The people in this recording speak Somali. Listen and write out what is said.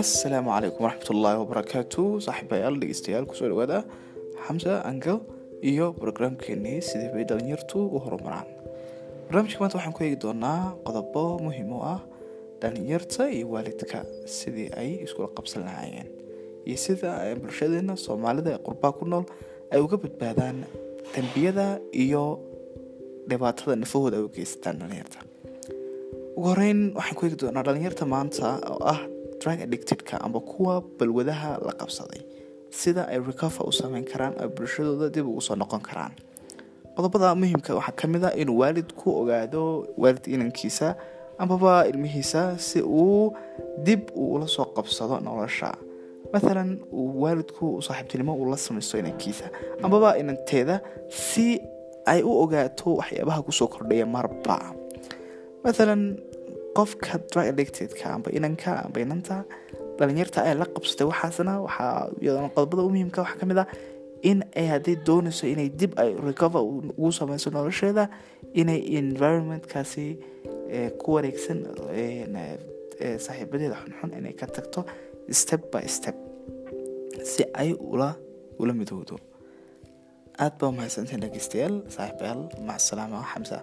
assalaamu calaykum waraxmatullaahi wabarakaatu saaxiibayaal dhegeystayaal ku soo dhawaada xamsa angel iyo brograamkeenii sidii bay dhalinyartu u horumaraan. Barnaamijka maanta waxaan ku eegi doonaa qodobo muhiim ah dhalinyarta iyo waalidka sidii ay iskula qabsan lahaayeen iyo sida bulshadeena soomaalida ee qurbaa ku nool ay uga badbaadaan dembiyada iyo dhibaatada nafahooda ay u geystaan dhalinyarta ugu horeyn waxaan ku eegi doonaa dhalinyarta maanta oo ah drug addictedka amba kuwa balwadaha la qabsaday. Sida ay recover u sameyn karaan ay bulshadooda dib ugu soo noqon karaan. Qodobada muhiimka waxaa ka mid a inuu waalidku ogaado waalid inankiisa ambaba ilmihiisa si uu dib ula soo qabsado nolosha. Mathalan uu waalidku saaxiibtinimo uu samaysto inankiisa ambaba inanteeda si ay u ogaato waxyaabaha ku soo kordhaya marba. Mathalan qofka drug addictedka amba inanka amba inanta dhalinyarta ay la qabsatay waxaasna waxaa iyadana qodobada u muhiimka waxaa ka mid ah in ay hadday doonayso inay dib ay recover ugu sameyso nolosheeda inay environmentkaasi ku wareegsan saaxiibadeeda xunxun inay ka tagto step by step si ay ula midowdo. Aada baa mahadsantahin dhegeystayaal saaxiibayaal macsalaama xamsa